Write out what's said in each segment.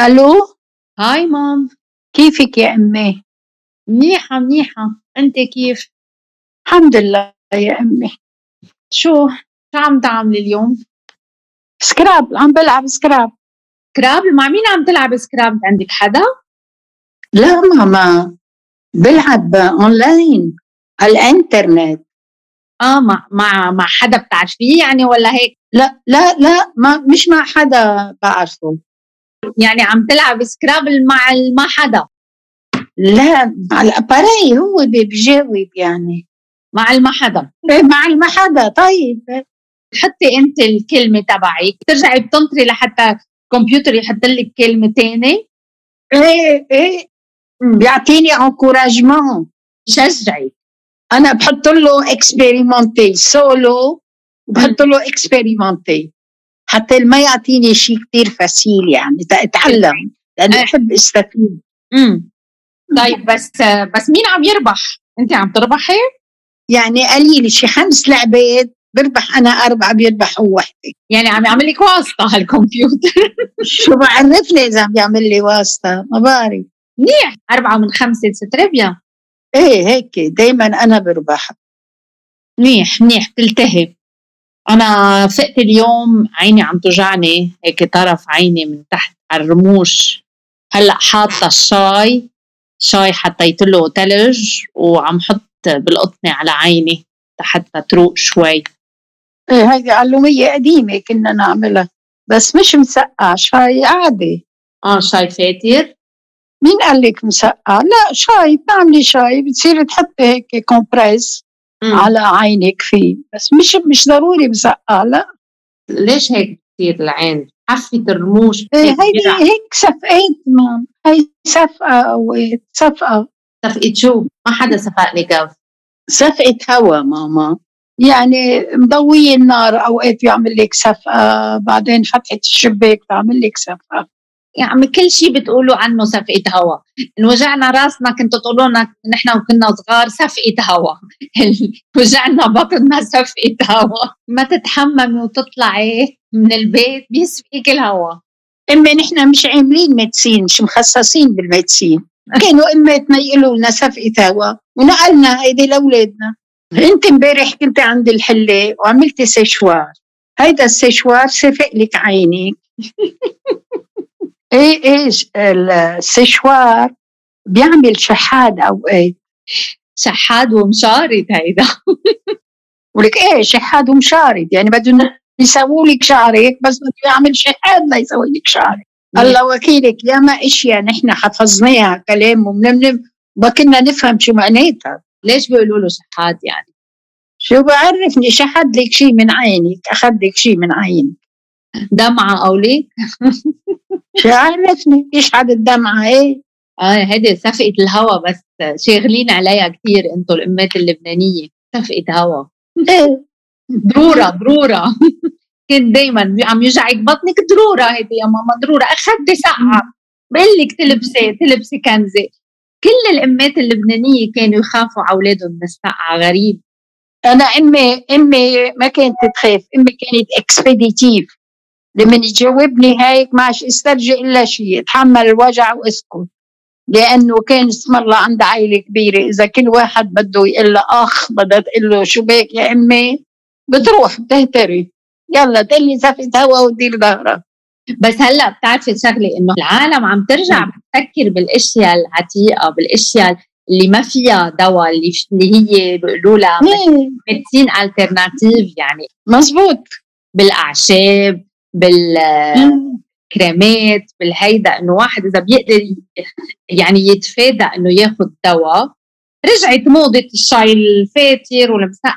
ألو؟ Hi mom. كيفك يا أمي؟ منيحة منيحة. أنت كيف؟ الحمد لله يا أمي. شو؟ شو عم تعملي اليوم؟ Scrabble. عم بلعب Scrabble. Scrabble؟ مع مين عم تلعب Scrabble؟ عندك حدا؟ لا ماما. بلعب أونلاين على الإنترنت. آه مع مع مع حدا بتعرفيه يعني ولا هيك؟ لا لا لا ما مش مع حدا بعرفه. يعني عم تلعب Scrabble مع مع حدا. لا مع l'appareil هو بيجاوب يعني. مع الما حدا. إيه، مع الما حدا طيب. حطي أنت الكلمة تبعك بترجعي بتنطري لحتى الكمبيوتر يحط لك كلمة ثانية إيه إيه. بيعطيني encouragement بشجعك أنا بحط له expérimenté سولو بحط له expérimenté حتى ما يعطيني شيء كثير فسيل يعني أتعلم لأنه إيه. بحب أستفيد. امم طيب بس بس مين عم يربح؟ أنت عم تربحي؟ يعني قليل شي خمس لعبات بربح أنا أربعة بيربح هو وحدة. يعني عم يعمل لك واسطة هالكمبيوتر. شو بعرفني إذا عم بيعمل لي واسطة؟ ما بعرف. منيح. أربعة من خمسة ستريبيا إيه هيك دائما أنا بربح. منيح منيح تلتهي أنا فقت اليوم عيني عم توجعني هيك طرف عيني من تحت على الرموش. هلأ حاطة الشاي شاي حطيت له تلج وعم حط بالقطنة على عيني حتى تروق شوي. إيه هيدي علومية قديمة كنا نعملها بس مش مسقع شاي عادي. آه شاي فاتر. مين قال لك مسقع؟ لا شاي بتعملي شاي بتصيري تحطي هيك كومبريس. مم. على عينك فيه بس مش مش ضروري مسقع لا. ليش هيك بتصير العين؟ حفة الرموش إيه هيك هيدي. هيك صفقات مام هي صفقة أوقات صفقة. صفقة شو؟ ما حدا صفقني كف صفقة هوا ماما. يعني مضوية النار أوقات بيعمل لك صفقة بعدين فتحة الشباك بتعمل لك صفقة. يعني كل شيء بتقولوا عنه صفقة هوا. وجعنا راسنا كنتوا تقولوا لنا نحن وكنا صغار صفقة هوا. وجعنا بطننا صفقة هوا. ما تتحممي وتطلعي من البيت بيسفقك الهوا. إما نحن مش عاملين médecine مش مخصصين بال médecine كانوا إماتنا يقولوا لنا صفقة هوا. ونقلنا هيدي لأولادنا. أنت امبارح كنت عند الحلاق وعملتي سيشوار. هيدا السيشوار سفق لك عينك إيه إيه السيشوار بيعمل شحاد اوقات شحاد ومشارد هيدا. ولك إيه شحاد ومشارد. يعني بدهم يسووا لك شعرك بس بده يعمل شحاد ليسوي لك شعرك الله وكيلك ياما إشياء نحن حفظناها كلام ومنمنم ما كنا نفهم شو معناتها. ليش بيقولوا له شحاد يعني؟ شو بعرفني شحد لك شيء من عينك أخذ لك شيء من عينك. دمعة أو ليك؟ شو عرفني يشحد الدمعة إيه آه هيدي صفقة الهوا بس شاغلين عليها كثير أنتم الأمات اللبنانية. صفقة هوا. إيه. ضرورة ضرورة كنت دايما عم يوجعك بطنك ضرورة هيدي يا ماما ضرورة أخذتي سقعة. بقول لك تلبسي تلبسي كنزة. كل الأمات اللبنانية كانوا يخافوا على أولادهم من السقعة غريب. أنا أمي أمي ما كانت تخاف. أمي كانت اكسبيديتيف لما يجاوبني هيك ماش استرجع إلا شيء اتحمل الوجع وأسكت. لأنه كان اسم الله عند عائلة كبيرة. إذا كل واحد بده يقول له أخ بدها تقول له شو بك يا أمي؟ بتروح بتهتري. يلا تقلي زفة هوا ودير ظهرك بس هلأ بتعرفي شغلة إنه العالم عم ترجع بتفكر بالأشياء العتيقة بالأشياء اللي ما فيها دواء اللي اللي هي بيقولوا لها إيه، ميدسين ألترناتيف يعني مزبوط. بالأعشاب. بالكريمات بالهيدا إنه واحد إذا بيقدر يعني يتفادى إنه ياخذ دواء رجعت موضة الشاي الفاتر والمسقع.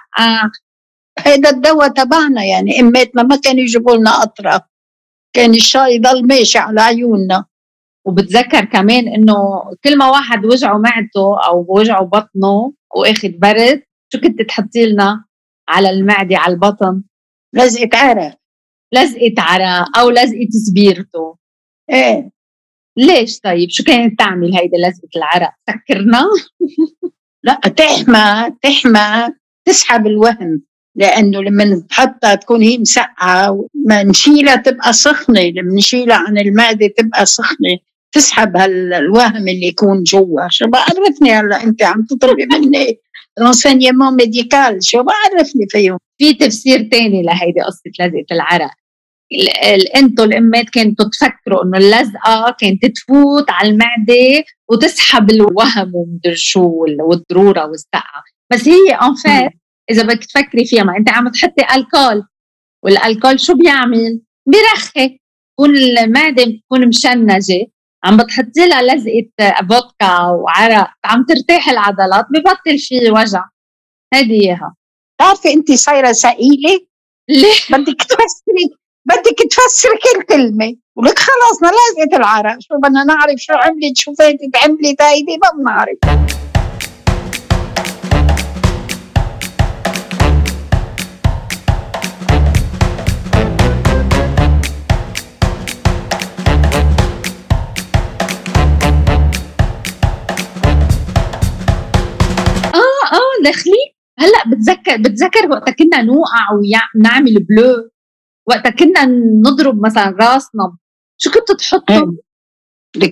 هيدا الدواء تبعنا يعني اماتنا ما كانوا يجيبوا لنا قطرة. كان الشاي يضل ماشي على عيوننا. وبتذكر كمان إنه كل ما واحد وجعه معدته أو وجعه بطنه وآخد برد شو كنت تحطي لنا على المعدة على البطن؟ لزقة عرق. لزقة عرق أو لزقة سبيرته إيه. ليش طيب؟ شو كانت تعمل هيدي لزقة العرق سكرنا لا تحمى تحمى تسحب الوهم لأنه لما نحطها تكون هي مسقعة ما نشيلها تبقى سخنة لما نشيلها عن المعدة تبقى سخنة. تسحب هالوهم اللي يكون جوا. شو بعرفني هلأ أنت عم تطلبي مني؟ renseignement médical شو بعرفني فيهم في تفسير تاني لهيدي قصه لزقه العرق أنتوا الامات كنتوا تفكروا انه اللزقه كانت تفوت على المعده وتسحب الوهم ومدري شو والضروره والسقعه بس هي ان فات اذا بدك تفكري فيها ما انت عم تحطي ال alcool وال alcool شو بيعمل؟ بيرخي تكون المعده بتكون مشنجه عم بتحطي لها لزقة فودكا وعرق عم ترتاح العضلات ببطل في وجع. هذه إياها. بتعرفي انت صايره ثقيلة؟ ليه؟ بدك تفسري بدك تفسري كل كلمة. ولك خلصنا لزقه العرق. شو بدنا نعرف شو عملت شو فاتت عملت هيدي ما بنعرف. داخلي هلأ بتذكر بتذكر وقت كنا نوقع ونعمل بلو وقت كنا نضرب مثلا راسنا شو كنتوا تحطوا؟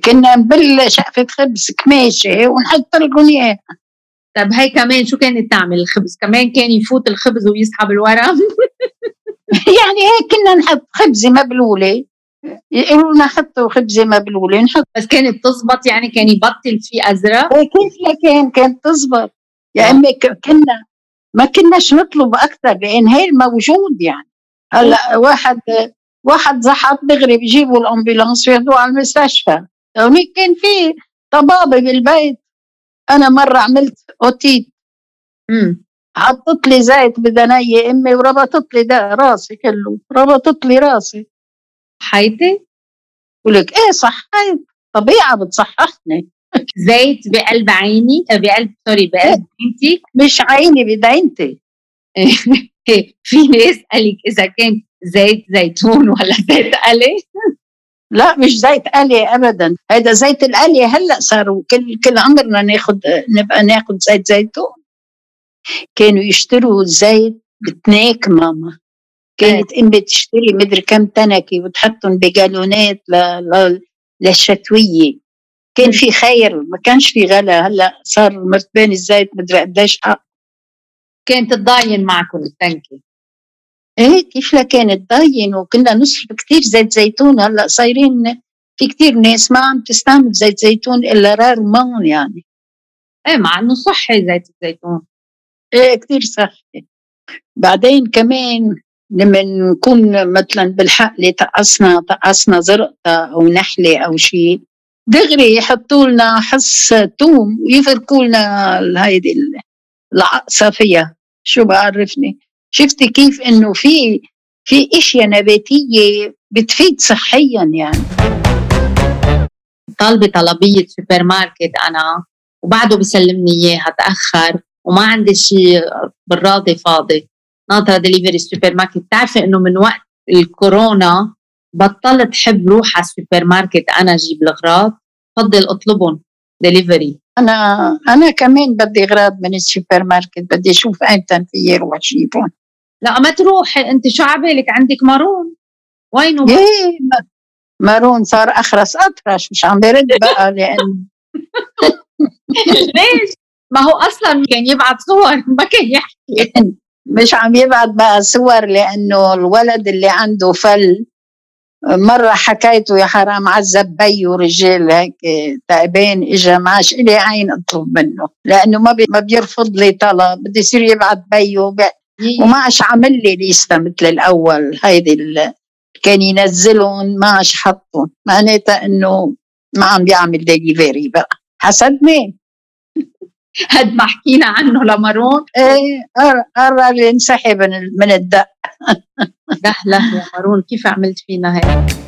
كنا نبل شقفة خبز كماشة ونحط لكم إياها طب هي كمان شو كانت تعمل الخبز؟ كمان كان يفوت الخبز ويسحب الورم؟ يعني هيك كنا نحط خبزة مبلولة يقولوا لنا حطوا خبزة مبلولة نحط بس كانت تزبط يعني كان يبطل في أزرق؟ كيف كان كانت تزبط يا امي كنا ما كناش نطلب أكثر لأن هي الموجود يعني. هلا واحد واحد زحط دغري بيجيبوا الأمبولانس وياخذوه على المستشفى. هونيك كان في طبابة بالبيت أنا مرة عملت أوتيت. حطت لي زيت بدني أمي وربطت لي ده راسي كله ربطت لي راسي. حيتي؟ ولك إيه صحيت؟ طبيعة بتصححني. زيت بقلب عيني آه، بقلب سوري بقلب عينتي مش عيني بدعينتي في ناس قالك إذا كان زيت زيتون ولا زيت قلي؟ لا مش زيت قلي ابدا. هذا زيت القلي هلأ صاروا كل كل عمرنا ناخذ نبقى ناخذ زيت زيتون. كانوا يشتروا زيت بتناك ماما. كانت أمي تشتري مدري كم تنكه وتحطهم بجالونات للشتوية. كان في خير ما كانش في غلا. هلأ صار مرتبان الزيت مدري قديش حق. كانت تضاين معكم التنكي إيه كيف لا كانت تضاين وكنا نصرف كثير زيت زيتون. هلأ صايرين في كثير ناس ما عم تستعمل زيت زيتون إلا رارمون يعني. إيه مع إنه صحي زيت الزيتون إيه كثير صحي. بعدين كمان لما نكون مثلا بالحقله تقصنا تقصنا زرقة أو نحلة أو شيء دغري يحطوا لنا حص توم ويفركوا لنا هيدي العقصة فيها شو بعرفني؟ شفتي كيف إنه في في إشياء نباتية بتفيد صحيا يعني. طالبة طلبية سوبر ماركت أنا وبعده بيسلمني إياها تأخر وما عندي شيء بالبراد فاضي. ناطره دليفري السوبر ماركت بتعرفي إنه من وقت الكورونا بطلت حب روح على السوبر ماركت أنا أجيب الأغراض؟ بفضل أطلبهم. دليفري أنا أنا كمان بدي أغراض من السوبر ماركت بدي أشوف ايمتى في أروح اجيبهم لا ما تروحي. أنت شو عبالك عندك مارون؟ وينه؟ إيه مارون صار أخرس أطرش مش عم برد بقى لأن ليش؟ ما هو أصلا كان يبعث صور ما كان يحكي. مش عم يبعث بقى صور لأنه الولد اللي عنده فل مرة حكيته يا حرام عذب بي ورجال هيك تعبان اجى معاش إلي عين أطلب منه لأنه ما ما بيرفض لي طلب بده يصير يبعث بي وما عادش عمل لي ليستا مثل الأول هيدي كان ينزلهم ما عادش حطهم معناتها إنه ما عم بيعمل ديليفري بقى. حسد مين هاد ما حكينا عنه لمارون إيه قرر اللي انسحب من الدق. لا لا يا مارون كيف عملت فينا هيك؟